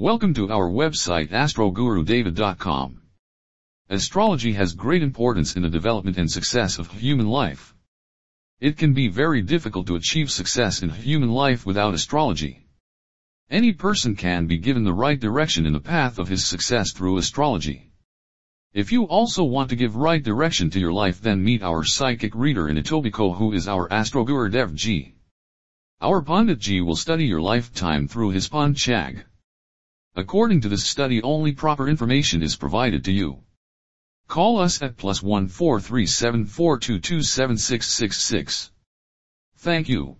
Welcome to our website astrogurudeva.com. Astrology has great importance in the development and success of human life. It can be very difficult to achieve success in human life without astrology. Any person can be given the right direction in the path of his success through astrology. If you also want to give right direction to your life then meet our psychic reader in Etobicoke who is our Astroguru Dev Ji. Our Pandit Ji will study your lifetime through his Panchag. According to this study only proper information is provided to you. Call us at plus one four three seven four two two seven six six six. Thank you.